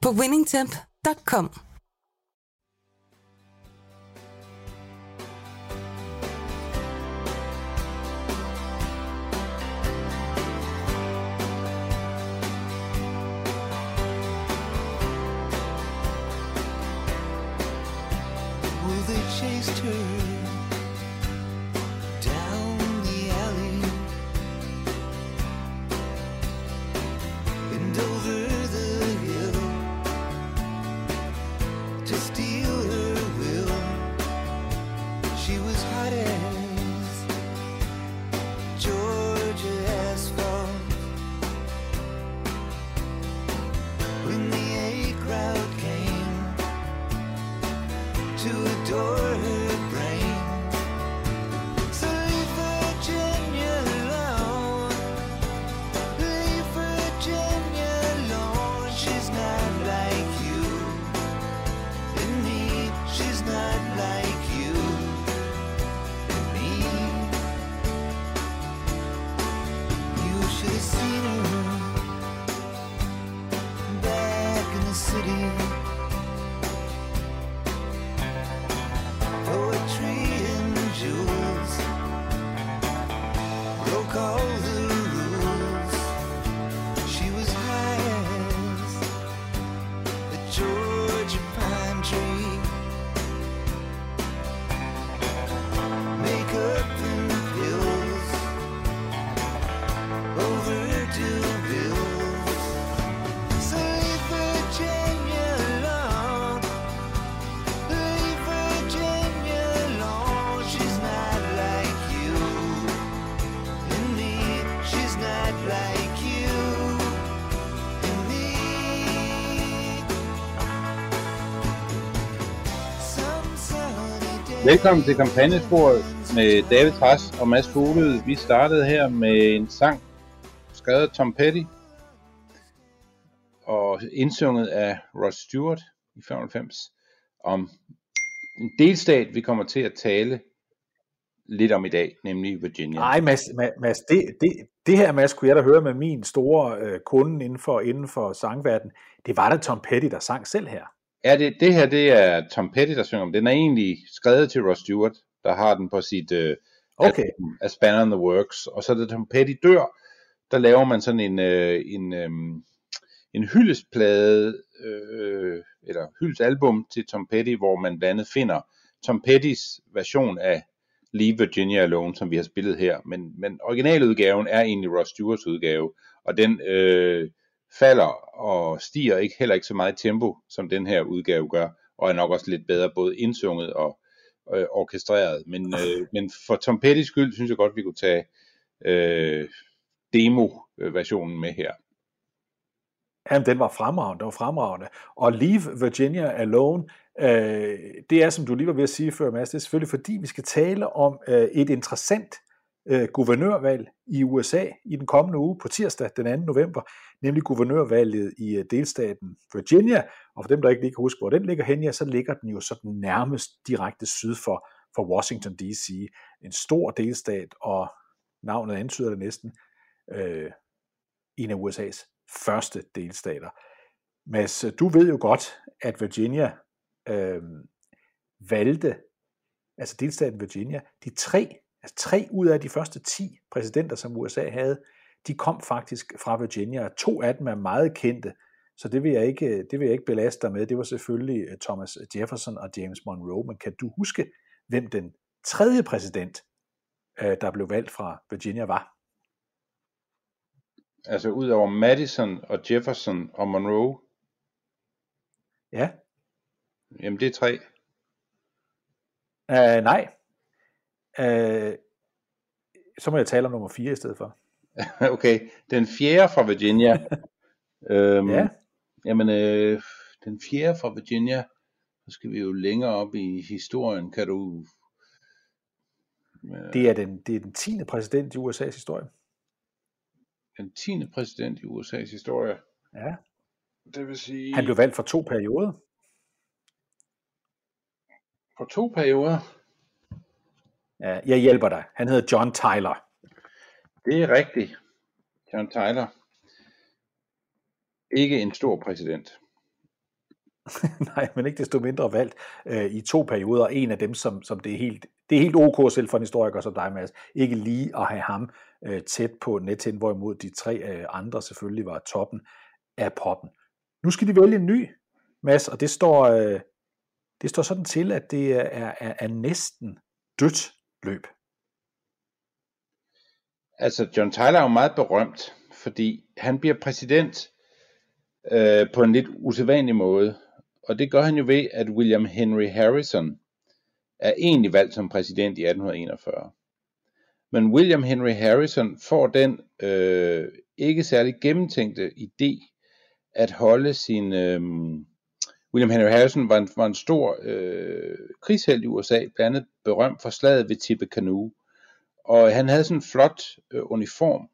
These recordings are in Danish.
på winningtemp.com. Chased her Velkommen til kampagnesporet med David Træs og Mads Fuglede. Vi startede her med en sang skrevet af Tom Petty og indsunget af Rod Stewart i 95 om en delstat, vi kommer til at tale lidt om i dag, nemlig Virginia. Nej, Mads, Mads det, det, det her, Mads, kunne jeg da høre med min store øh, kunde inden for, inden for sangverden. Det var da Tom Petty, der sang selv her. Ja, det, det her det er Tom Petty, der synger om. Den er egentlig skrevet til Rod Stewart, der har den på sit øh, Okay. album, A Spanner in the Works. Og så da Tom Petty dør, der laver man sådan en, øh, en, øh, en hyldesplade, øh, eller hyldesalbum til Tom Petty, hvor man blandt andet finder Tom Pettys version af Leave Virginia Alone, som vi har spillet her. Men, men originaludgaven er egentlig Rod Stewarts udgave, og den øh, falder og stiger ikke heller ikke så meget i tempo, som den her udgave gør, og er nok også lidt bedre både indsunget og øh, orkestreret. Men, øh, men for Tom Pettys skyld synes jeg godt, vi kunne tage øh, demo-versionen med her. Jamen, den var fremragende, den var fremragende. Og Leave Virginia Alone, øh, det er, som du lige var ved at sige før, Mads, det er selvfølgelig fordi, vi skal tale om øh, et interessant øh, guvernørvalg i USA i den kommende uge på tirsdag den 2. november, nemlig guvernørvalget i øh, delstaten Virginia. Og for dem, der ikke lige kan huske, hvor den ligger hen, ja, så ligger den jo sådan nærmest direkte syd for, for Washington D.C. En stor delstat, og navnet antyder det næsten, øh, en af USA's første delstater. Mads, du ved jo godt, at Virginia øh, valgte, altså delstaten Virginia, de tre, altså tre ud af de første 10 præsidenter, som USA havde, de kom faktisk fra Virginia, og to af dem er meget kendte, så det vil jeg ikke, det vil jeg ikke belaste dig med. Det var selvfølgelig øh, Thomas Jefferson og James Monroe, men kan du huske, hvem den tredje præsident, øh, der blev valgt fra Virginia, var? Altså ud over Madison og Jefferson og Monroe, Ja, jamen det er tre. uh, nej. Uh, så må jeg tale om nummer 4 i stedet for. okay, den fjerde fra Virginia. øhm, Ja. Jamen, øh, den fjerde fra Virginia, så skal vi jo længere op i historien. Kan du... Øh, Det er den, det er den 10. præsident i USA's historie. den 10. præsident i USA's historie. Ja. Det vil sige... Han blev valgt for to perioder. på to perioder. Ja, jeg hjælper dig. Han hedder John Tyler. Det er rigtigt. John Tyler. Ikke en stor præsident. Nej, men ikke desto mindre valgt øh, i to perioder. En af dem, som, som det er helt det er helt ok selv for en historiker som dig, Mads. Ikke lige at have ham øh, tæt på netin, hvorimod de tre øh, andre selvfølgelig var toppen af poppen. Nu skal de vælge en ny, Mads, og det står, øh, det står sådan til, at det er, er, er næsten dødt løb. Altså, John Tyler er jo meget berømt, fordi han bliver præsident øh, på en lidt usædvanlig måde. Og det gør han jo ved, at William Henry Harrison er egentlig valgt som præsident i 1841. Men William Henry Harrison får den øh, ikke særlig gennemtænkte idé at holde sin... Øh, William Henry Harrison var en, var en stor øh, krigsheld i USA, blandt andet berømt for slaget ved Tippecanoe. Og han havde sådan en flot øh, uniform,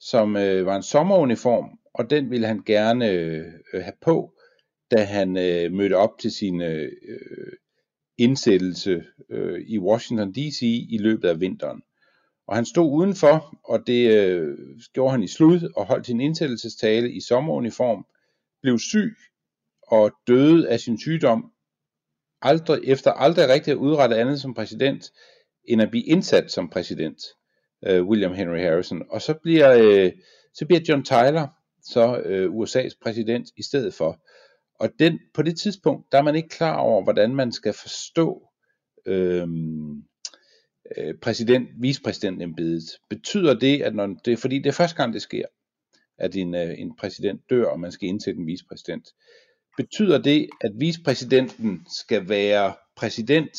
som øh, var en sommeruniform, og den ville han gerne øh, have på, da han øh, mødte op til sin øh, indsættelse øh, i Washington D.C. i løbet af vinteren. Og han stod udenfor, og det øh, gjorde han i slud, og holdt sin indsættelsestale i sommeruniform, blev syg og døde af sin sygdom, aldrig, efter aldrig rigtig at udrette andet som præsident, end at blive indsat som præsident, øh, William Henry Harrison. Og så bliver, øh, så bliver John Tyler så øh, USA's præsident i stedet for. Og den, på det tidspunkt, der er man ikke klar over, hvordan man skal forstå øhm, øh, præsident, vicepræsidentembedet. Betyder det, at når det er fordi det er første gang, det sker, at en, øh, en præsident dør, og man skal indsætte en vicepræsident. Betyder det, at vicepræsidenten skal være præsident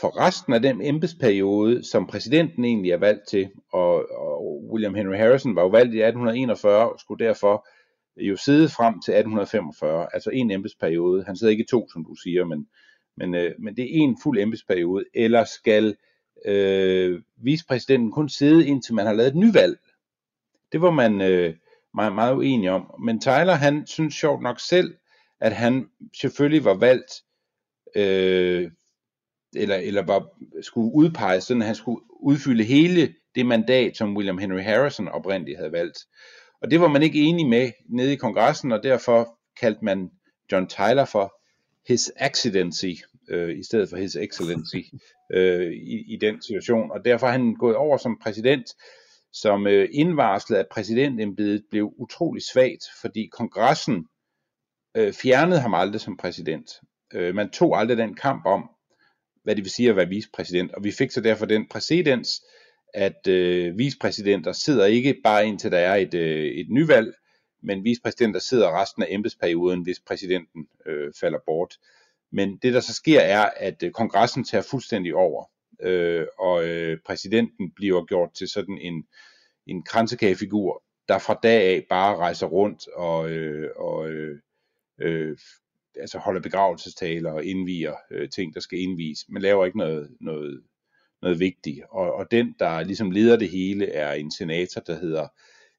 for resten af den embedsperiode, som præsidenten egentlig er valgt til, og, og William Henry Harrison var jo valgt i 1841, og skulle derfor jo sidde frem til 1845, altså en embedsperiode. Han sidder ikke i to, som du siger, men, men, øh, men det er en fuld embedsperiode. Eller skal øh, vicepræsidenten kun sidde, indtil man har lavet et nyvalg? Det var man øh, meget, meget uenig om. Men Tyler, han synes sjovt nok selv, at han selvfølgelig var valgt, øh, eller, eller var, skulle udpeges, sådan at han skulle udfylde hele det mandat, som William Henry Harrison oprindeligt havde valgt. Og det var man ikke enig med nede i kongressen, og derfor kaldte man John Tyler for His Accidency, øh, i stedet for His Excellency, øh, i, i den situation. Og derfor er han gået over som præsident, som øh, indvarslede, at præsidentembedet blev utrolig svagt, fordi kongressen øh, fjernede ham aldrig som præsident. Øh, man tog aldrig den kamp om, hvad det vil sige at være vicepræsident, og vi fik så derfor den præcedens, at øh, vicepræsidenter sidder ikke bare indtil der er et, øh, et nyvalg, men vicepræsidenter sidder resten af embedsperioden, hvis præsidenten øh, falder bort. Men det der så sker er, at øh, kongressen tager fuldstændig over, øh, og øh, præsidenten bliver gjort til sådan en, en kransekagefigur, der fra dag af bare rejser rundt og, øh, og øh, øh, altså holder begravelsestaler og indviger øh, ting, der skal indvies, men laver ikke noget, noget, noget vigtigt. Og, og den, der ligesom leder det hele, er en senator, der hedder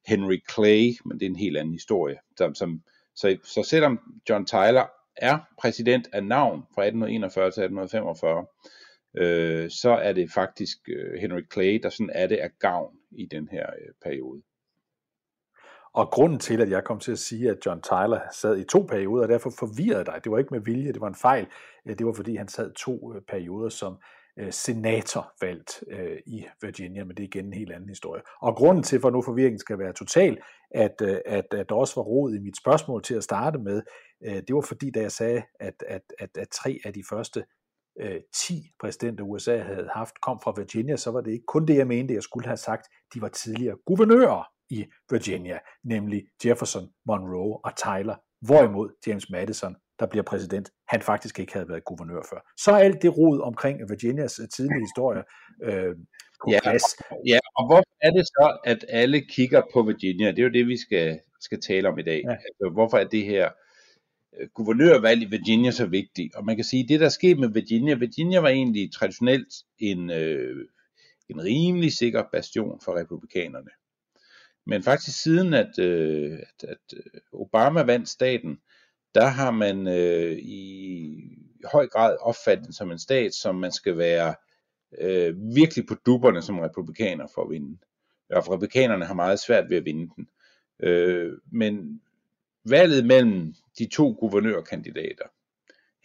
Henry Clay, men det er en helt anden historie. Som, som, så, så selvom John Tyler er præsident af navn fra 1841 til 1845, øh, så er det faktisk øh, Henry Clay, der sådan er det af gavn i den her øh, periode. Og grunden til, at jeg kom til at sige, at John Tyler sad i to perioder, og derfor forvirrede dig. Det var ikke med vilje, det var en fejl. Øh, det var fordi, han sad to øh, perioder som øh, senator valgt øh, i Virginia, men det er igen en helt anden historie. Og grunden til, for nu forvirringen skal være total, at, at, at der også var rod i mit spørgsmål til at starte med, øh, det var fordi, da jeg sagde, at, at, at, at tre af de første øh, 10 præsidenter USA havde haft, kom fra Virginia, så var det ikke kun det, jeg mente, jeg skulle have sagt. De var tidligere guvernører i Virginia, nemlig Jefferson, Monroe og Tyler, hvorimod James Madison, der bliver præsident, han faktisk ikke havde været guvernør før. Så er alt det rod omkring Virginias øh, tidlige historie øh, på Ja, plads. Ja, og hvorfor er det så, at alle kigger på Virginia? Det er jo det, vi skal, skal tale om i dag. Ja. Altså, hvorfor er det her guvernørvalg i Virginia så vigtigt? Og man kan sige, at det der skete med Virginia, Virginia var egentlig traditionelt en, øh, en rimelig sikker bastion for republikanerne. Men faktisk siden, at, øh, at, at øh, Obama vandt staten, der har man øh, i høj grad opfattet den som en stat, som man skal være øh, virkelig på duberne som republikaner for at vinde. Og republikanerne har meget svært ved at vinde den. Øh, men valget mellem de to guvernørkandidater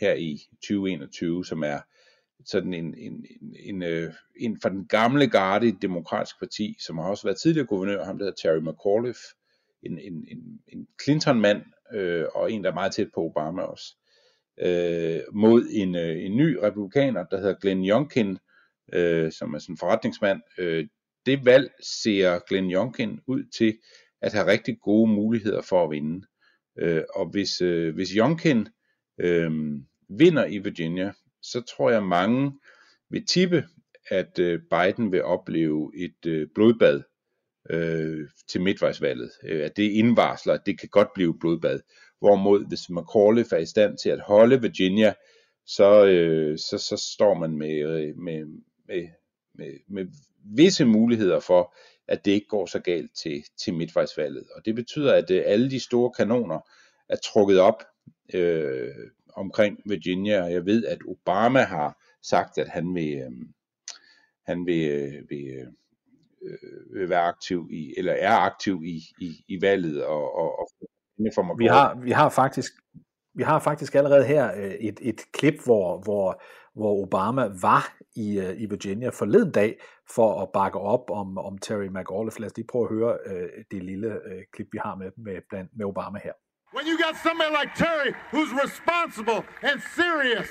her i 2021, som er sådan en, en, en, en, øh, en fra den gamle garde i demokratisk parti, som har også været tidligere guvernør, ham der hedder Terry McAuliffe, en, en, en, en Clinton-mand, øh, og en, der er meget tæt på Obama også, øh, mod en, øh, en ny republikaner, der hedder Glenn Youngkin, øh, som er sådan en forretningsmand. Øh, det valg ser Glenn Youngkin ud til at have rigtig gode muligheder for at vinde. Øh, og hvis, øh, hvis Youngkin øh, vinder i Virginia, så tror jeg mange vil tippe, at øh, Biden vil opleve et øh, blodbad øh, til midtvejsvalget. Øh, at det indvarsler, at det kan godt blive blodbad. Hvorimod hvis McAuliffe er i stand til at holde Virginia, så, øh, så, så står man med, øh, med, med, med, med visse muligheder for, at det ikke går så galt til, til midtvejsvalget. Og det betyder, at øh, alle de store kanoner er trukket op øh, omkring Virginia. og Jeg ved, at Obama har sagt, at han vil, øh, han vil, øh, vil, øh, vil være aktiv i, eller er aktiv i, i, i valget og, og, og for Vi har, vi har faktisk vi har faktisk allerede her øh, et, et klip, hvor, hvor, hvor Obama var i, øh, i Virginia forleden dag for at bakke op om, om Terry McAuliffe. Lad os lige prøve at høre øh, det lille øh, klip, vi har med, med, blandt, med Obama her. When you got somebody like Terry who's responsible and serious,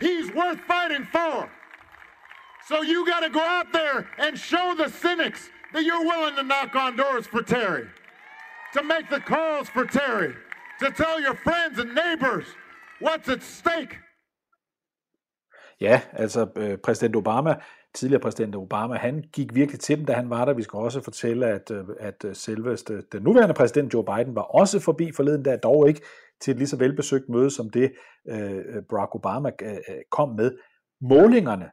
he's worth fighting for. So you got to go out there and show the cynics that you're willing to knock on doors for Terry, to make the calls for Terry, to tell your friends and neighbors what's at stake. Ja, altså øh, præsident Obama, tidligere præsident Obama, han gik virkelig til dem, da han var der. Vi skal også fortælle, at, øh, at øh, selveste den nuværende præsident Joe Biden var også forbi forleden, der dog ikke til et lige så velbesøgt møde som det øh, Barack Obama øh, øh kom med. Målingerne,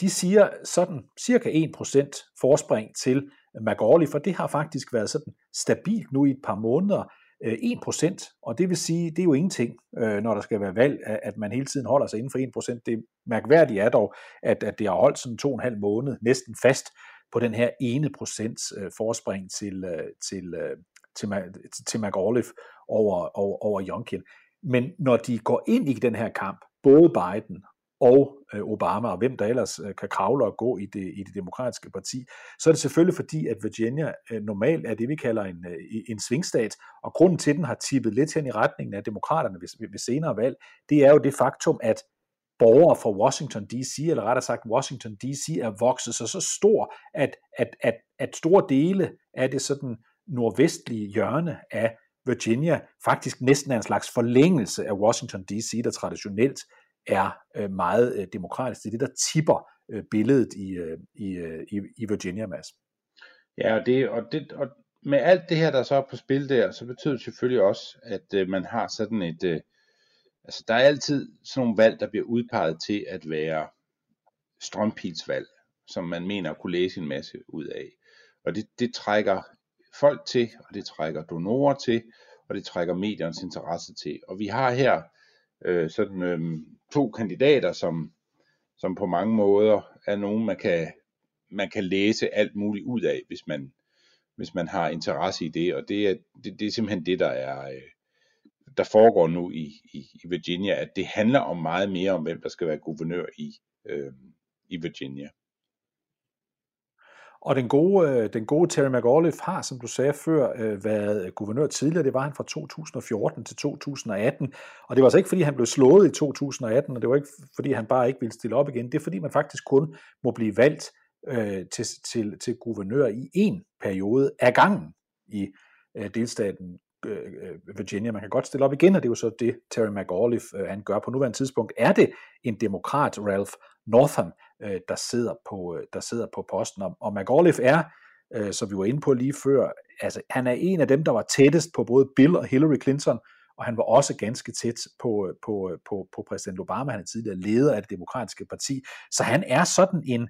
de siger sådan cirka 1% forspring til McAuliffe, for det har faktisk været sådan stabilt nu i et par måneder. Øh, 1%, og det vil sige, det er jo ingenting, øh, når der skal være valg, at man hele tiden holder sig inden for 1%. Det mærkværdige er dog, at, at det har holdt sådan to og en halv måned næsten fast på den her ene procents øh, forspring til, til, til, til McAuliffe over, over, over Youngkin. Men når de går ind i den her kamp, både Biden og øh, Obama, og hvem der ellers øh, kan kravle og gå i det, i det demokratiske parti, så er det selvfølgelig fordi, at Virginia øh, normalt er det, vi kalder en, en svingstat, og grunden til, at den har tippet lidt hen i retningen af demokraterne ved, ved senere valg, det er jo det faktum, at borgere fra Washington D.C., eller rettere sagt Washington D.C., er vokset sig så stor, at, at, at, at store dele af det sådan nordvestlige hjørne af Virginia faktisk næsten er en slags forlængelse af Washington D.C., der traditionelt er øh, meget øh, demokratisk. Det er det, der tipper øh, billedet i, øh, i, øh, i, Virginia, Mads. Ja, og, det, og, det, og med alt det her, der så er på spil der, så betyder det selvfølgelig også, at øh, man har sådan et... Øh, altså, der er altid sådan nogle valg, der bliver udpeget til at være strømpilsvalg, som man mener at kunne læse en masse ud af. Og det, det trækker folk til, og det trækker donorer til, og det trækker mediernes interesse til. Og vi har her øh, sådan øh, to kandidater, som, som på mange måder er nogen, man kan, man kan læse alt muligt ud af, hvis man, hvis man har interesse i det. Og det er, det, det er simpelthen det, der er øh, der foregår nu i, i, i Virginia, at det handler om meget mere om, hvem der skal være guvernør i, øh, i Virginia. Og den gode, øh, den gode Terry McAuliffe har, som du sagde før, øh, været guvernør tidligere. Det var han fra 2014 til 2018. Og det var altså ikke, fordi han blev slået i 2018, og det var ikke, fordi han bare ikke ville stille op igen. Det er, fordi man faktisk kun må blive valgt øh, til, til, til guvernør i en periode af gangen i øh, delstaten Øh, øh, Virginia. Man kan godt stille op igen, og det er jo så det, Terry McAuliffe øh, han gør på nuværende tidspunkt. Er det en demokrat, Ralph Northam, øh, der, sidder på, øh, der sidder på posten? Og, og McAuliffe er øh, som vi var inde på lige før. Altså, han er en af dem, der var tættest på både Bill og Hillary Clinton, og han var også ganske tæt på, øh, på, på, på præsident Obama. Han er tidligere leder af det demokratiske parti. Så han er sådan en,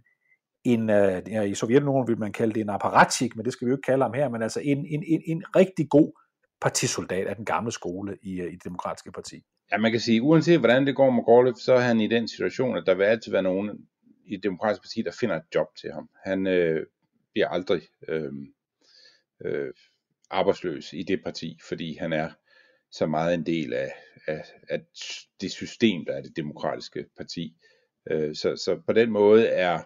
en øh, i Sovjetunionen vil man kalde det en apparatchik, men det skal vi jo ikke kalde ham her, men altså en, en, en, en rigtig god partisoldat af den gamle skole i, øh, i det demokratiske parti. Ja, man kan sige, uanset hvordan det går med Gorløf, så er han i den situation, at der vil altid være nogen i det demokratiske parti, der finder et job til ham. Han øh, bliver aldrig øh, øh, arbejdsløs i det parti, fordi han er så meget en del af, af, af det system, der er det demokratiske parti. Øh, så, så på den måde er,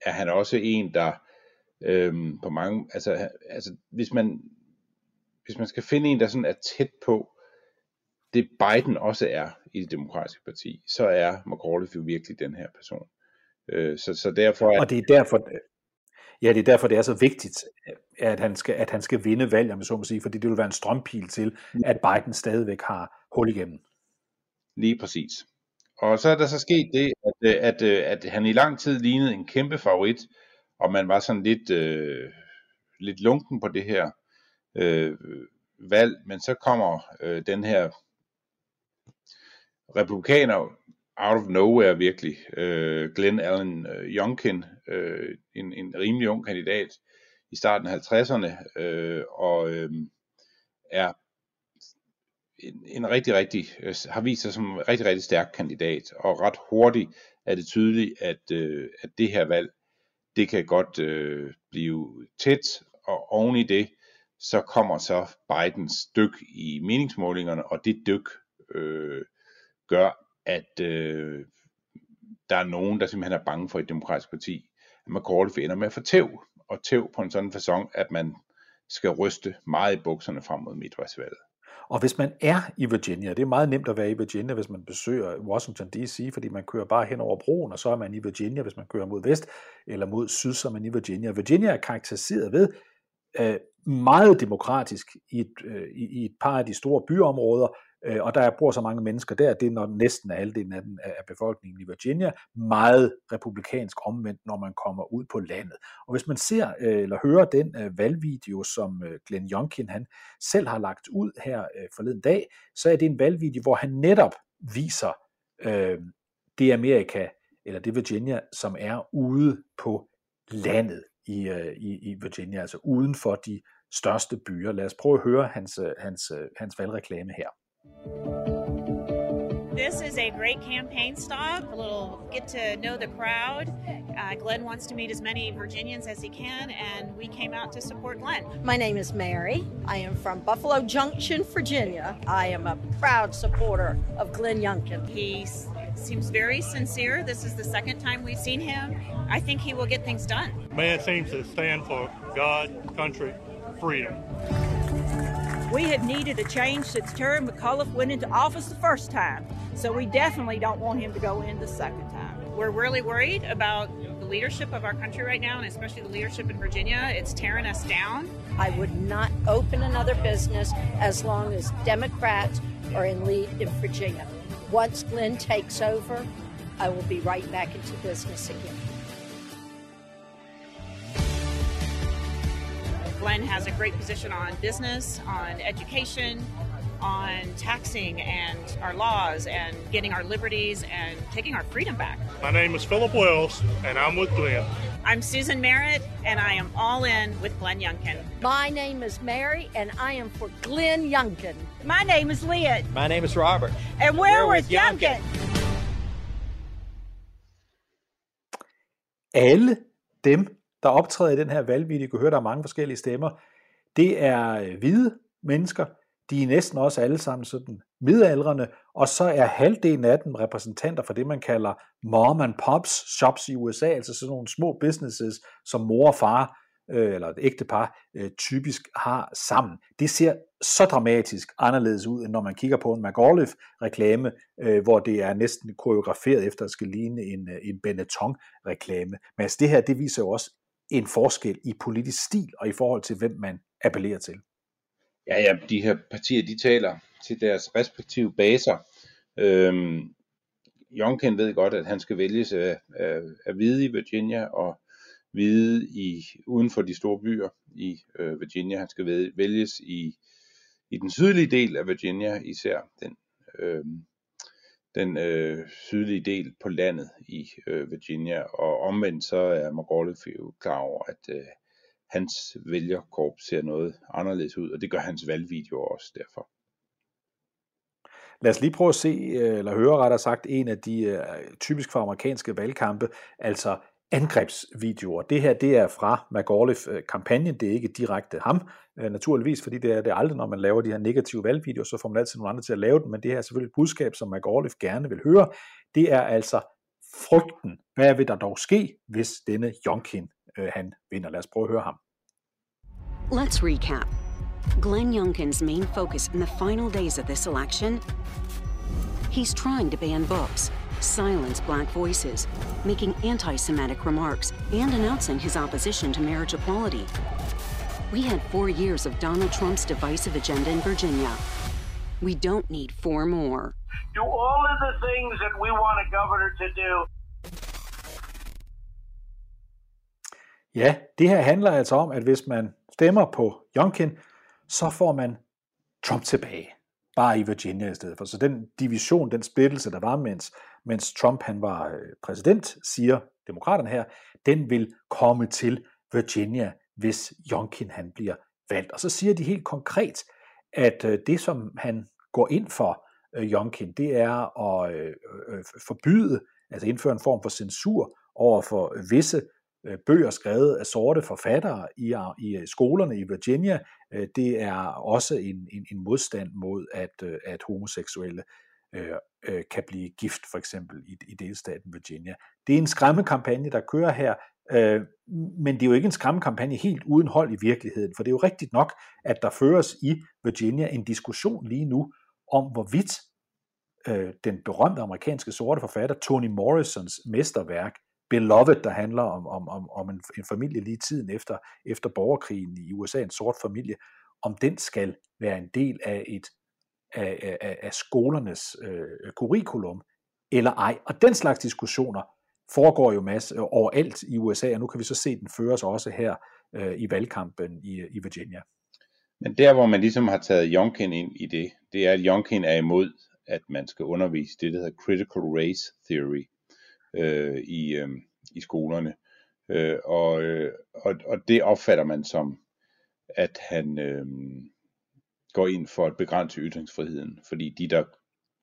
er han også en, der øh, på mange, altså, altså hvis man hvis man skal finde en, der sådan er tæt på det Biden også er i det demokratiske parti, så er McAuliffe jo virkelig den her person. Øh, så, så derfor er, Og det er derfor, ja, det er derfor, det er så vigtigt, at han skal, at han skal vinde valg, om så må sige, fordi det vil være en strømpil til, at Biden stadigvæk har hul igennem. Lige præcis. Og så er der så sket det, at, øh, at, at, at han i lang tid lignede en kæmpe favorit, og man var sådan lidt, øh, lidt lunken på det her øh, valg, men så kommer øh, den her republikaner out of nowhere virkelig, øh, Glenn Allen øh, Youngkin, øh, en, en rimelig ung kandidat i starten af 50'erne, øh, og øh, er en, en rigtig, rigtig, øh, har vist sig som en rigtig, rigtig stærk kandidat, og ret hurtigt er det tydeligt, at, øh, at det her valg, det kan godt øh, blive tæt, og oven i det, så kommer så Bidens dyk i meningsmålingerne, og det dyk øh, gør, at øh, der er nogen, der simpelthen er bange for et demokratisk parti, at McAuliffe ender med at få tæv, og tæv på en sådan façon, at man skal ryste meget i bukserne frem mod midtvejsvalget. Og hvis man er i Virginia, det er meget nemt at være i Virginia, hvis man besøger Washington D.C., fordi man kører bare hen over broen, og så er man i Virginia, hvis man kører mod vest eller mod syd, så er man i Virginia. Virginia er karakteriseret ved øh, meget demokratisk i et, øh, i, i et par af de store byområder, øh, og der bor så mange mennesker der, det er når næsten halvdelen af, den, af befolkningen i Virginia, meget republikansk omvendt, når man kommer ud på landet. Og hvis man ser øh, eller hører den øh, valgvideo, som øh, Glenn Youngkin han selv har lagt ud her øh, forleden dag, så er det en valgvideo, hvor han netop viser øh, det Amerika, eller det Virginia, som er ude på landet. I, øh, i, i Virginia, altså uden for de største byer. Lad os prøve at høre hans, øh, hans, øh, hans valgreklame her. This is a great campaign stop, a little get to know the crowd. Uh, Glenn wants to meet as many Virginians as he can, and we came out to support Glenn. My name is Mary. I am from Buffalo Junction, Virginia. I am a proud supporter of Glenn Youngkin. He s- seems very sincere. This is the second time we've seen him. I think he will get things done. Man seems to stand for God, country, freedom. We have needed a change since Terry McAuliffe went into office the first time, so we definitely don't want him to go in the second time. We're really worried about the leadership of our country right now, and especially the leadership in Virginia. It's tearing us down. I would not open another business as long as Democrats are in lead in Virginia. Once Glenn takes over, I will be right back into business again. Glenn has a great position on business, on education, on taxing and our laws and getting our liberties and taking our freedom back. My name is Philip Wells, and I'm with Glenn. I'm Susan Merritt, and I am all in with Glenn Youngkin. My name is Mary, and I am for Glenn Youngkin. My name is Lynn, My name is Robert. and we're, We're with. Youngkin. alle dem, der optræder i den her valgvideo, kan høre, der er mange forskellige stemmer, det er øh, hvide mennesker, de er næsten også alle sammen sådan midaldrende, og så er halvdelen af dem repræsentanter for det, man kalder mom and pops shops i USA, altså sådan nogle små businesses, som mor og far, øh, eller et ægtepar, øh, typisk har sammen. Det ser så dramatisk anderledes ud, end når man kigger på en McAuliffe-reklame, øh, hvor det er næsten koreograferet efter at skal ligne en, øh, en Benetton-reklame. Men altså det her, det viser jo også en forskel i politisk stil og i forhold til, hvem man appellerer til. Ja, ja, de her partier, de taler til deres respektive baser. Øhm, Youngkin ved godt, at han skal vælges af, af, af hvide i Virginia, og hvide i, uden for de store byer i øh, Virginia. Han skal vælges i, i den sydlige del af Virginia, især den, øh, den øh, sydlige del på landet i øh, Virginia. Og omvendt så er McAuliffe jo klar over, at øh, hans vælgerkorp ser noget anderledes ud, og det gør hans valgvideo også derfor. Lad os lige prøve at se, øh, eller høre rettere sagt, en af de øh, typisk for amerikanske valgkampe, altså angrebsvideoer. Det her, det er fra McAuliffe-kampagnen, det er ikke direkte ham, øh, naturligvis, fordi det er det aldrig, når man laver de her negative valgvideoer, så får man altid nogle andre til at lave dem, men det her er selvfølgelig et budskab, som McAuliffe gerne vil høre. Det er altså frygten. Hvad vil der dog ske, hvis denne Youngkin, øh, han vinder? Lad os prøve at høre ham. Let's recap. Glenn Youngkin's main focus in the final days of this election he's trying to ban books, silence black voices, making anti Semitic remarks, and announcing his opposition to marriage equality. We had four years of Donald Trump's divisive agenda in Virginia. We don't need four more. do all of the things that we want a governor to do. Ja, det her handler altså om, at hvis man stemmer på Youngkin, så får man Trump tilbage. Bare i Virginia i stedet for. Så den division, den splittelse, der var, mens, mens Trump han var øh, præsident, siger demokraterne her, den vil komme til Virginia, hvis Youngkin han bliver valgt. Og så siger de helt konkret, at øh, det, som han går ind for, øh, Jonkin, Youngkin, det er at forbyde, altså indføre en form for censur over for visse bøger skrevet af sorte forfattere i, i skolerne i Virginia. Det er også en, en, en modstand mod, at, at homoseksuelle Øh, øh, kan blive gift, for eksempel i, i delstaten Virginia. Det er en skræmmekampagne, der kører her, øh, men det er jo ikke en skræmmekampagne helt uden hold i virkeligheden, for det er jo rigtigt nok, at der føres i Virginia en diskussion lige nu om, hvorvidt øh, den berømte amerikanske sorte forfatter Toni Morrisons mesterværk Beloved, der handler om, om, om, om en, en familie lige tiden efter, efter borgerkrigen i USA, en sort familie, om den skal være en del af et af, af, af skolernes øh, curriculum eller ej. Og den slags diskussioner foregår jo masse øh, overalt i USA, og nu kan vi så se den føres også her øh, i valgkampen i, i Virginia. Men der, hvor man ligesom har taget Jonkin ind i det, det er, at Jonkin er imod, at man skal undervise det, der hedder Critical Race Theory øh, i, øh, i skolerne. Øh, og, øh, og, og det opfatter man som, at han øh, går ind for at begrænse ytringsfriheden, fordi de, der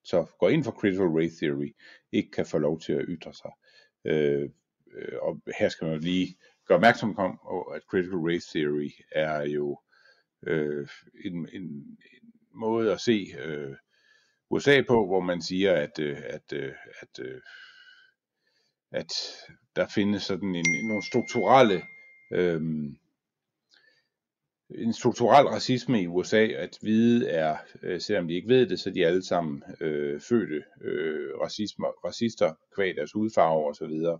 så går ind for Critical Race Theory, ikke kan få lov til at ytre sig. Øh, øh og her skal man lige gøre opmærksom på, at Critical Race Theory er jo øh, en, en, en måde at se øh, USA på, hvor man siger, at, øh, at, øh, at, øh, at der findes sådan en, nogle strukturelle øh, en strukturel racisme i USA, at hvide er, øh, selvom de ikke ved det, så er de alle sammen øh, fødte øh, racisme, racister kvad deres hudfarve og så videre.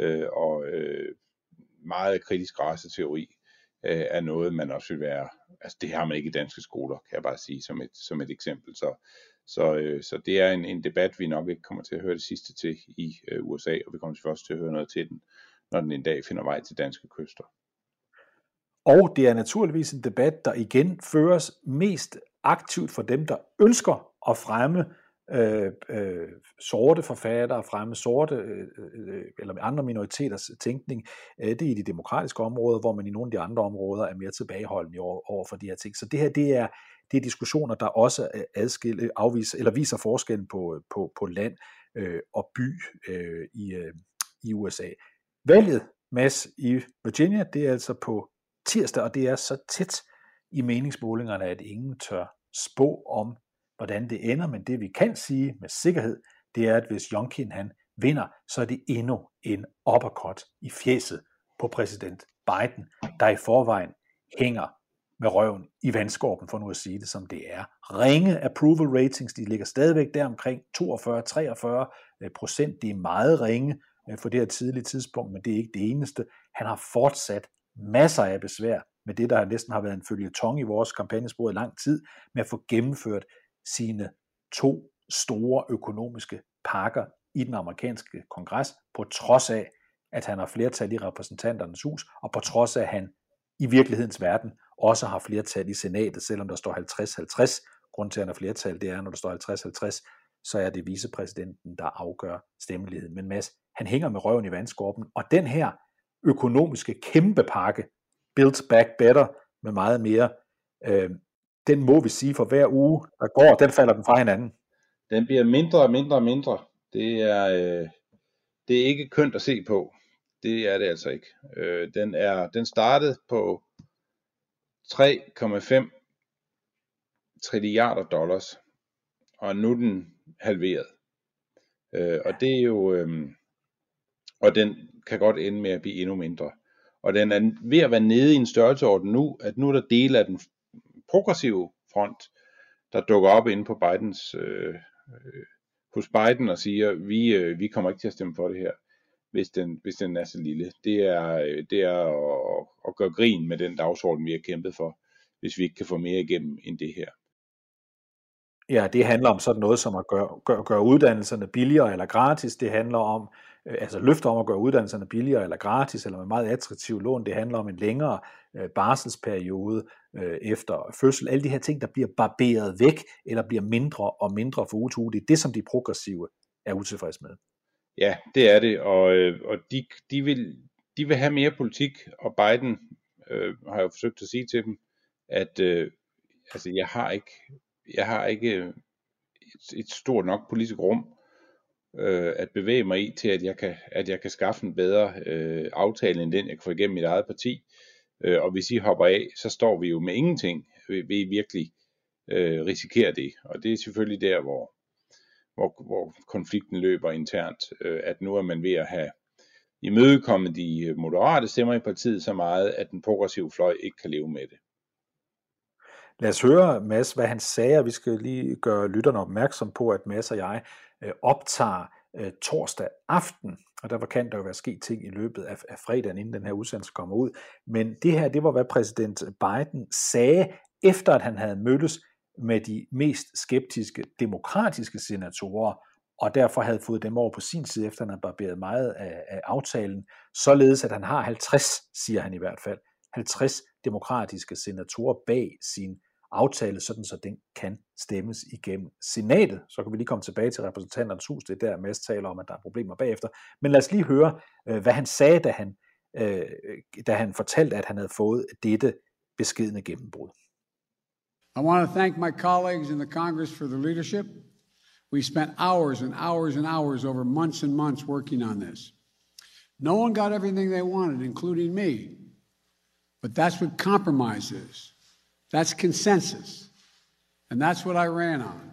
Øh, og øh, meget kritisk raceteori øh, er noget, man også vil være, altså det har man ikke i danske skoler, kan jeg bare sige som et, som et eksempel. Så, så, øh, så det er en, en debat, vi nok ikke kommer til at høre det sidste til i øh, USA, og vi kommer til først til at høre noget til den, når den en dag finder vej til danske kyster. Og det er naturligvis en debat, der igen føres mest aktivt for dem, der ønsker at fremme øh, øh, sorte forfattere, fremme sorte øh, øh, eller andre minoriteters tænkning. Øh, det er i de demokratiske områder, hvor man i nogle af de andre områder er mere tilbageholdende over, over for de her ting. Så det her, det er, det er diskussioner, der også adskille, afviser, eller viser forskellen på, på, på land øh, og by øh, i, øh, i USA. Valget, Mads, i Virginia, det er altså på tirsdag, og det er så tæt i meningsmålingerne, at ingen tør spå om, hvordan det ender, men det vi kan sige med sikkerhed, det er, at hvis Jonkin han vinder, så er det endnu en uppercut i fjeset på præsident Biden, der i forvejen hænger med røven i vandskorpen, for nu at sige det som det er. Ringe approval ratings, de ligger stadigvæk der omkring 42-43 øh, procent. Det er meget ringe øh, for det her tidlige tidspunkt, men det er ikke det eneste. Han har fortsat masser af besvær med det, der næsten har været en følge tong i vores kampagnespor i lang tid, med at få gennemført sine to store økonomiske pakker i den amerikanske kongres, på trods af, at han har flertal i repræsentanternes hus, og på trods af, at han i virkelighedens verden også har flertal i senatet, selvom der står 50-50. Grunden til, at han har flertal, det er, når der står 50-50, så er det vicepræsidenten, der afgør stemmeligheden. Men Mads, han hænger med røven i vandskorpen, og den her økonomiske kæmpe pakke, Build Back Better, med meget mere, øh, den må vi sige, for hver uge, der går, den falder den fra hinanden. Den bliver mindre og mindre og mindre. Det er, øh, det er ikke kønt at se på. Det er det altså ikke. Øh, den, er, den startede på 3,5 trilliarder dollars, og nu er den halveret. Øh, og det er jo, øh, og den kan godt ende med at blive endnu mindre. Og den er ved at være nede i en størrelseorden nu, at nu er der dele af den progressive front, der dukker op inde på Bidens, øh, øh, hos Biden og siger, vi, øh, vi kommer ikke til at stemme for det her, hvis den, hvis den er så lille. Det er, øh, det er at, at gøre grin med den dagsorden, vi har kæmpet for, hvis vi ikke kan få mere igennem end det her. Ja, det handler om sådan noget som at gøre, gøre, gøre uddannelserne billigere eller gratis. Det handler om, Øh, altså løfter om at gøre uddannelserne billigere eller gratis, eller med meget attraktiv lån. Det handler om en længere øh, barselsperiode øh, efter fødsel. Alle de her ting, der bliver barberet væk, eller bliver mindre og mindre for uge til uge. Det er det, som de progressive er utilfredse med. Ja, det er det, og, og de, de, vil, de vil have mere politik, og Biden øh, har jo forsøgt at sige til dem, at øh, altså, jeg har ikke, jeg har ikke et, et stort nok politisk rum øh, at bevæge mig i til, at jeg kan, at jeg kan skaffe en bedre øh, aftale end den, jeg kan få igennem mit eget parti. Øh, og hvis I hopper af, så står vi jo med ingenting, Vi, vi I virkelig øh, risikere det. Og det er selvfølgelig der, hvor, hvor, hvor konflikten løber internt, øh, at nu er man ved at have imødekommet de øh, moderate stemmer i partiet så meget, at den progressive fløj ikke kan leve med det. Lad os høre, Mads, hvad han sagde, og vi skal lige gøre lytterne opmærksom på, at Mads og jeg øh, optager øh, torsdag aften, og derfor kan der jo være sket ting i løbet af, af fredagen, inden den her udsendelse kommer ud. Men det her, det var, hvad præsident Biden sagde, efter at han havde mødtes med de mest skeptiske demokratiske senatorer, og derfor havde fået dem over på sin side, efter han havde barberet meget af, af aftalen, således at han har 50, siger han i hvert fald, 50 demokratiske senatorer bag sin aftale, sådan så den kan stemmes igennem senatet. Så kan vi lige komme tilbage til repræsentanternes hus, det er der Mads taler om, at der er problemer bagefter. Men lad os lige høre, øh, hvad han sagde, da han, øh, da han fortalte, at han havde fået dette beskedne gennembrud. I want to thank my colleagues in the Congress for the leadership. We spent hours and hours and hours over months and months working on this. No one got everything they wanted, including me. But that's what compromise is. That's consensus. And that's what I ran on.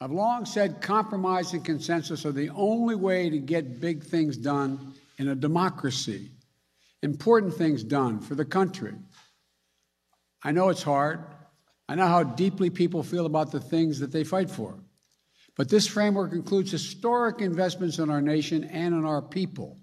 I've long said compromise and consensus are the only way to get big things done in a democracy, important things done for the country. I know it's hard. I know how deeply people feel about the things that they fight for. But this framework includes historic investments in our nation and in our people.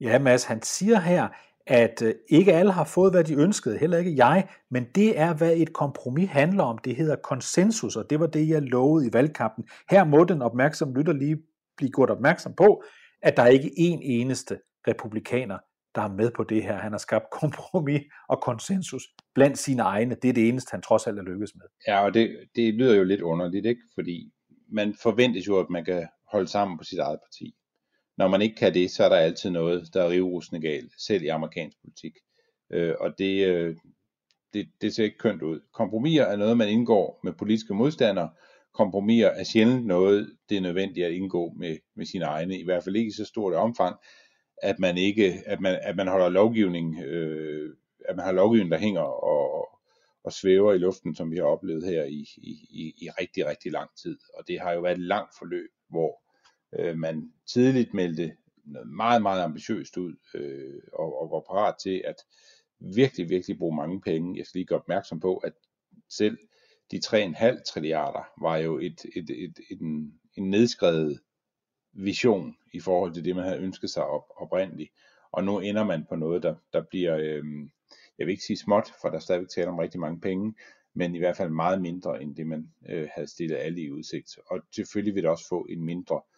Ja, Mads, han siger her, at øh, ikke alle har fået, hvad de ønskede, heller ikke jeg, men det er, hvad et kompromis handler om. Det hedder konsensus, og det var det, jeg lovede i valgkampen. Her må den opmærksom lytter lige blive gjort opmærksom på, at der ikke er en eneste republikaner, der er med på det her. Han har skabt kompromis og konsensus blandt sine egne. Det er det eneste, han trods alt er lykkedes med. Ja, og det, det lyder jo lidt underligt, ikke? Fordi man forventes jo, at man kan holde sammen på sit eget parti. Når man ikke kan det, så er der altid noget, der er rivrusende galt, selv i amerikansk politik. Øh, og det, øh, det, det ser ikke kønt ud. Kompromiser er noget, man indgår med politiske modstandere. Kompromiser er sjældent noget, det er nødvendigt at indgå med, med sine egne, i hvert fald ikke i så stort et omfang, at man ikke, at man, at man holder lovgivning, øh, at man har lovgivning, der hænger og, og svæver i luften, som vi har oplevet her i, i, i, i rigtig, rigtig lang tid. Og det har jo været et langt forløb, hvor øh, man tidligt meldte noget meget, meget ambitiøst ud, øh, og, og var parat til at virkelig, virkelig bruge mange penge. Jeg skal lige gøre opmærksom på, at selv de 3,5 trilliarder var jo et, et, et, et, en, en nedskrevet vision i forhold til det, man havde ønsket sig op, oprindeligt. Og nu ender man på noget, der, der bliver, øh, jeg vil ikke sige småt, for der er stadigvæk tale om rigtig mange penge, men i hvert fald meget mindre end det, man øh, havde stillet alle i udsigt. Og selvfølgelig vil det også få en mindre øh,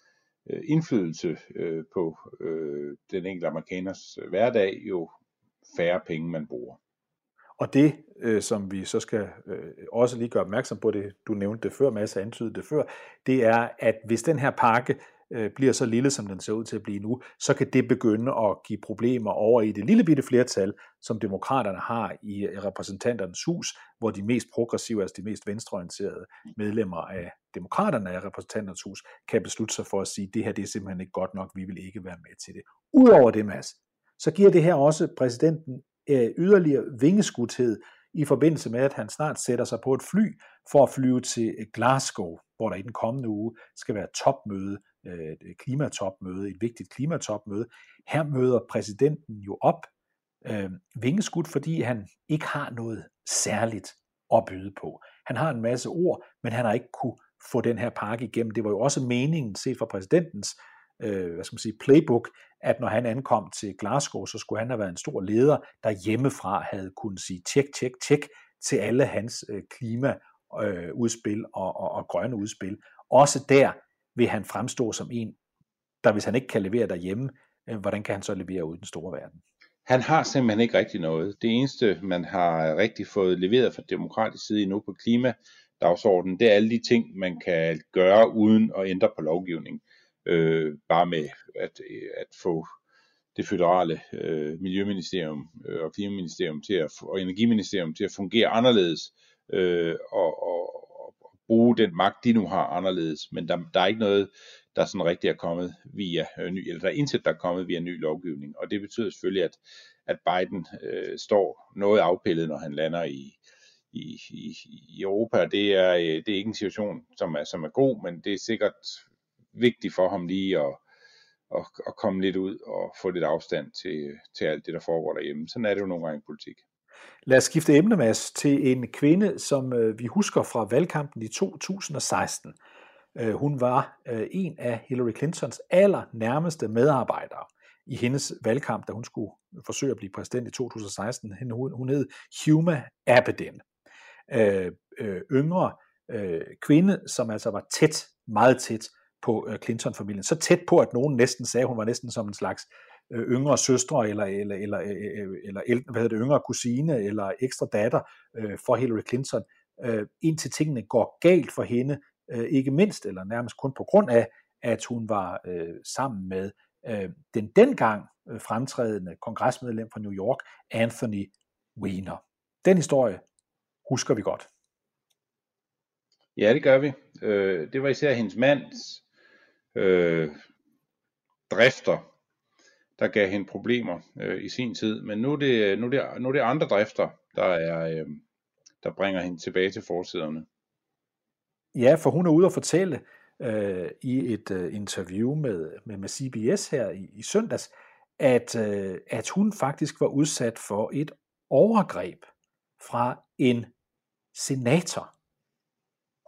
Øh, indflydelse øh, på øh, den enkelte amerikaners øh, hverdag, jo færre penge man bruger. Og det, øh, som vi så skal øh, også lige gøre opmærksom på, det du nævnte det før, Mads antydede det før, det er, at hvis den her pakke øh, bliver så lille, som den ser ud til at blive nu, så kan det begynde at give problemer over i det lille bitte flertal, som demokraterne har i repræsentanternes hus, hvor de mest progressive, altså de mest venstreorienterede medlemmer af demokraterne af repræsentanternes hus, kan beslutte sig for at sige, det her det er simpelthen ikke godt nok, vi vil ikke være med til det. Udover det, Mads, så giver det her også præsidenten øh, yderligere vingeskudthed i forbindelse med, at han snart sætter sig på et fly for at flyve til Glasgow, hvor der i den kommende uge skal være topmøde, øh, et klimatopmøde, et vigtigt klimatopmøde. Her møder præsidenten jo op øh, vingeskudt, fordi han ikke har noget særligt at byde på. Han har en masse ord, men han har ikke kunne få den her pakke igennem. Det var jo også meningen, set fra præsidentens øh, hvad skal man sige, playbook, at når han ankom til Glasgow, så skulle han have været en stor leder, der hjemmefra havde kunnet sige tjek, tjek, tjek til alle hans øh, klimaudspil øh, og, og, og grønne udspil. Også der vil han fremstå som en, der hvis han ikke kan levere derhjemme, øh, hvordan kan han så levere ud i den store verden? Han har simpelthen ikke rigtig noget. Det eneste, man har rigtig fået leveret fra demokratisk side endnu på klimadagsordenen, det er alle de ting, man kan gøre uden at ændre på lovgivning øh, bare med at, øh, at få det føderale øh, miljøministerium øh, og klimaministerium til at, og energiministerium til at fungere anderledes øh, og, og bruge den magt, de nu har anderledes. Men der, der er ikke noget, der sådan rigtig er kommet via øh, ny, eller der er intet, der er kommet via ny lovgivning. Og det betyder selvfølgelig, at, at Biden øh, står noget afpillet, når han lander i, i, i, i Europa. Det er, øh, det er ikke en situation, som er, som er god, men det er sikkert vigtigt for ham lige at, at, at komme lidt ud og få lidt afstand til, til alt det, der foregår derhjemme. Sådan er det jo nogle gange i politik. Lad os skifte emne, Mads, til en kvinde, som øh, vi husker fra valgkampen i 2016. Øh, hun var øh, en af Hillary Clintons aller nærmeste medarbejdere i hendes valgkamp, da hun skulle forsøge at blive præsident i 2016. Hun, hun hed Huma Abedin. Øh, øh, yngre øh, kvinde, som altså var tæt, meget tæt på øh, Clinton-familien. Så tæt på, at nogen næsten sagde, at hun var næsten som en slags øh, Øh, yngre søstre, eller, eller, eller, øh, øh, eller, eller hvad hedder det, yngre kusine, eller ekstra datter øh, for Hillary Clinton, øh, indtil tingene går galt for hende, øh, ikke mindst, eller nærmest kun på grund af, at hun var øh, sammen med øh, den dengang øh, fremtrædende kongresmedlem fra New York, Anthony Weiner. Den historie husker vi godt. Ja, det gør vi. Øh, det var især hendes mands øh, drifter, der gav hende problemer øh, i sin tid. Men nu er, det, nu, er det, nu er det andre drifter, der, er, øh, der bringer hende tilbage til forsiderne. Ja, for hun er ude og fortælle øh, i et øh, interview med, med, med CBS her i, i søndags, at, øh, at hun faktisk var udsat for et overgreb fra en senator.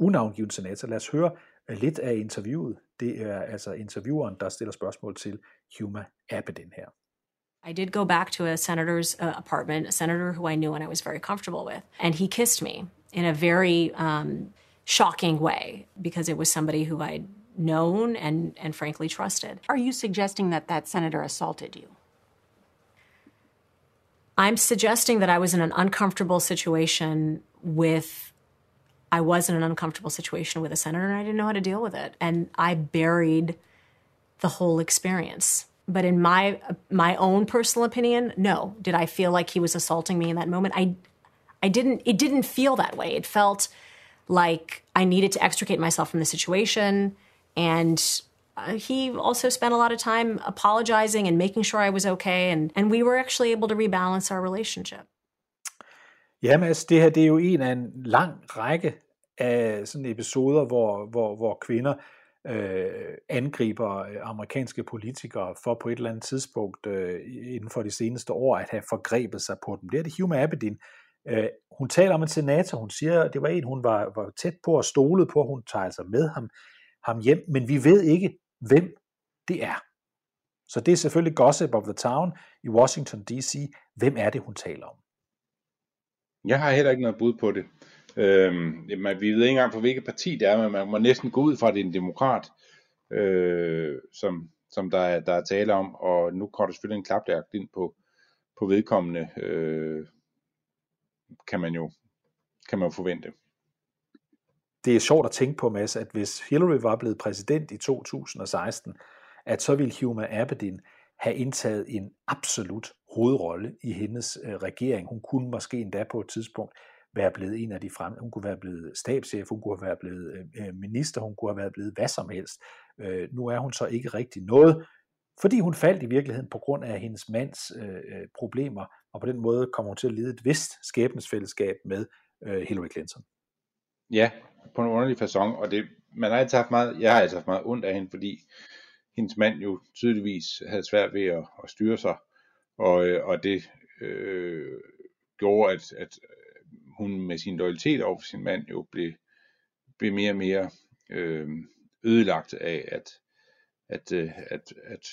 Unavngiven senator. Lad os høre lidt af interviewet. Det er altså intervieweren, der stiller spørgsmål til Huma Abedin her. I did go back to a senator's uh, apartment, a senator who I knew and I was very comfortable with, and he kissed me in a very um, shocking way because it was somebody who I'd known and, and frankly trusted. Are you suggesting that that senator assaulted you? I'm suggesting that I was in an uncomfortable situation with I was in an uncomfortable situation with a senator and I didn't know how to deal with it. And I buried the whole experience. But in my my own personal opinion, no. Did I feel like he was assaulting me in that moment? I I didn't it didn't feel that way. It felt like I needed to extricate myself from the situation and uh, he also spent a lot of time apologizing and making sure I was okay and and we were actually able to rebalance our relationship. Ja, Mads, det her det er jo en af en lang række af sådan episoder, hvor, hvor, hvor kvinder øh, angriber øh, amerikanske politikere for på et eller andet tidspunkt øh, inden for de seneste år at have forgrebet sig på dem. Det er det Huma Abedin. Øh, hun taler om en senator, hun siger, at det var en, hun var, var tæt på og stolede på, hun tager altså med ham, ham hjem, men vi ved ikke, hvem det er. Så det er selvfølgelig gossip of the town i Washington D.C. Hvem er det, hun taler om? Jeg har heller ikke noget bud på det. Øhm, man, vi ved ikke engang, for hvilket parti det er, men man må næsten gå ud fra, at det er en demokrat. øh, som, som der, er, der er tale om, og nu kommer der selvfølgelig en klapjagt ind på, på vedkommende, øh, kan man jo kan man jo forvente. Det er sjovt at tænke på, Mads, at hvis Hillary var blevet præsident i 2016, at så ville Huma Abedin have indtaget en absolut hovedrolle i hendes øh, regering. Hun kunne måske endda på et tidspunkt være blevet en af de frem. Hun kunne være blevet stabschef, hun kunne have været blevet øh, øh, minister, hun kunne have været blevet hvad som helst. Øh, nu er hun så ikke rigtig noget, fordi hun faldt i virkeligheden på grund af hendes mands øh, øh problemer, og på den måde kommer hun til at lide et vist skæbnesfællesskab med øh, Hillary Clinton. Ja, på en underlig façon, og det, man har altid haft meget, jeg har altid haft meget ondt af hende, fordi hendes mand jo tydeligvis havde svært ved at, at styre sig, og, øh, og det øh, gjorde, at, at hun med sin loyalitet over for sin mand jo blev, blev mere og mere øh, ødelagt af at, at, øh, at, at,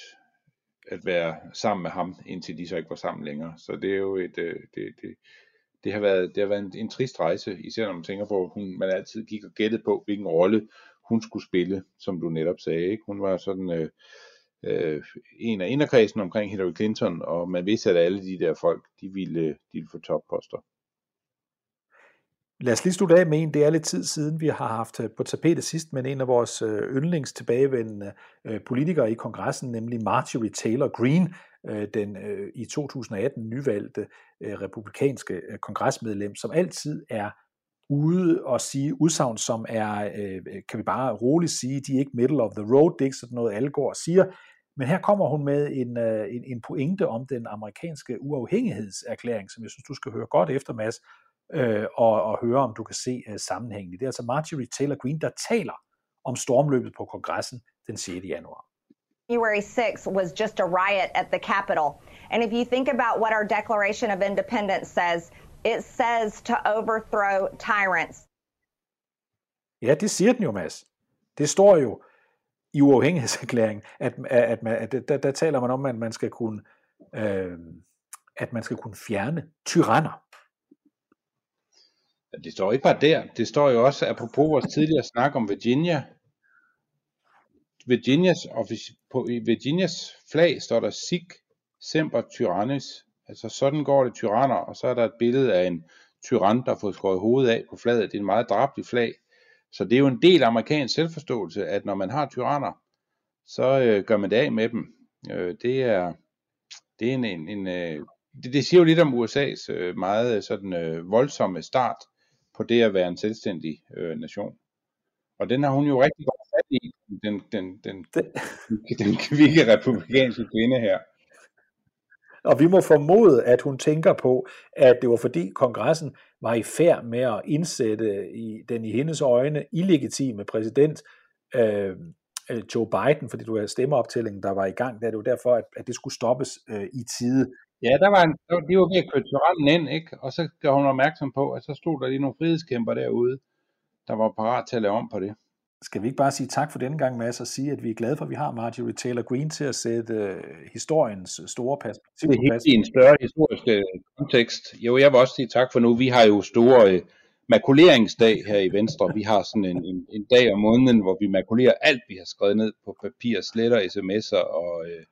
at være sammen med ham, indtil de så ikke var sammen længere. Så det er jo et, øh, det, det, det har været, det har været en, en trist rejse, især når man tænker på, at hun, man altid gik og gættede på, hvilken rolle hun skulle spille, som du netop sagde. Ikke? Hun var sådan øh, øh, en af inderkredsen omkring Hillary Clinton, og man vidste, at alle de der folk, de ville, øh, de ville få topposter. Lad os lige slutte af med en. Det er lidt tid siden, vi har haft øh, på tapetet sidst, men en af vores øh, yndlings tilbagevendende øh, politikere i kongressen, nemlig Marjorie Taylor Greene, den i 2018 nyvalgte republikanske kongresmedlem, som altid er ude og sige udsagn, som er, kan vi bare roligt sige, de er ikke middle of the road, det er ikke sådan noget, alle går og siger, men her kommer hun med en, en, en pointe om den amerikanske uafhængighedserklæring, som jeg synes, du skal høre godt efter, Mads, øh, og, og høre, om du kan se øh, sammenhængen. Det er altså Marjorie Taylor Greene, der taler om stormløbet på kongressen den 6. januar. January 6th was just a riot at the Capitol. And if you think about what our Declaration of Independence says, it says to overthrow tyrants. Ja, det siger den jo, Mads. Det står jo i uafhængighedserklæringen, at, at, man, at der, der taler man om, at man skal kunne, øh, at man skal kunne fjerne tyranner. Det står ikke bare der. Det står jo også, apropos vores tidligere snak om Virginia. Virginias, på Virginias flag står der Sig Semper Tyrannis. Altså sådan går det tyranner, og så er der et billede af en tyran, der har fået skåret hovedet af på flaget. Det er en meget drabelig flag. Så det er jo en del af amerikansk selvforståelse, at når man har tyranner, så øh, gør man det af med dem. Øh, det er, det er en, en, en øh, det, det siger jo lidt om USA's øh, meget øh, sådan øh, voldsomme start på det at være en selvstændig øh, nation. Og den har hun jo rigtig godt fat i, den, den, den, den, den kvikke republikanske kvinde her. Og vi må formode, at hun tænker på, at det var fordi kongressen var i færd med at indsætte i den i hendes øjne illegitime præsident øh, øh Joe Biden, fordi du havde stemmeoptællingen, der var i gang. Der er det jo derfor, at, at det skulle stoppes øh, i tide. Ja, der var en, de var ved at køre tyrannen ind, ikke? og så gør hun opmærksom på, at så stod der lige nogle frihedskæmper derude, der var parat til at lave om på det. Skal vi ikke bare sige tak for denne gang, Mads, og sige, at vi er glade for, at vi har Marjorie Taylor Greene til at sætte uh, historiens store perspektiv Det er helt i en større historisk kontekst. Jo, jeg vil også sige tak for nu. Vi har jo store uh, makuleringsdag her i Venstre. Vi har sådan en, en, en dag om måneden, hvor vi makulerer alt, vi har skrevet ned på papir, sletter sms'er og, uh,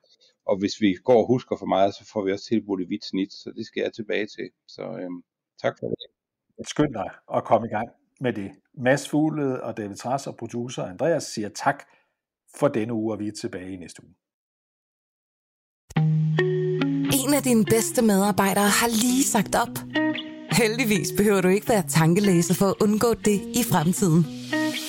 og hvis vi går og husker for meget, så får vi også tilbudt et vidt snit, så det skal jeg tilbage til. Så øhm, tak for det. Skynd dig at komme i gang med det. Mads Fugle og David Træs og producer Andreas siger tak for denne uge, og vi er tilbage i næste uge. En af dine bedste medarbejdere har lige sagt op. Heldigvis behøver du ikke være tankelæser for at undgå det i fremtiden.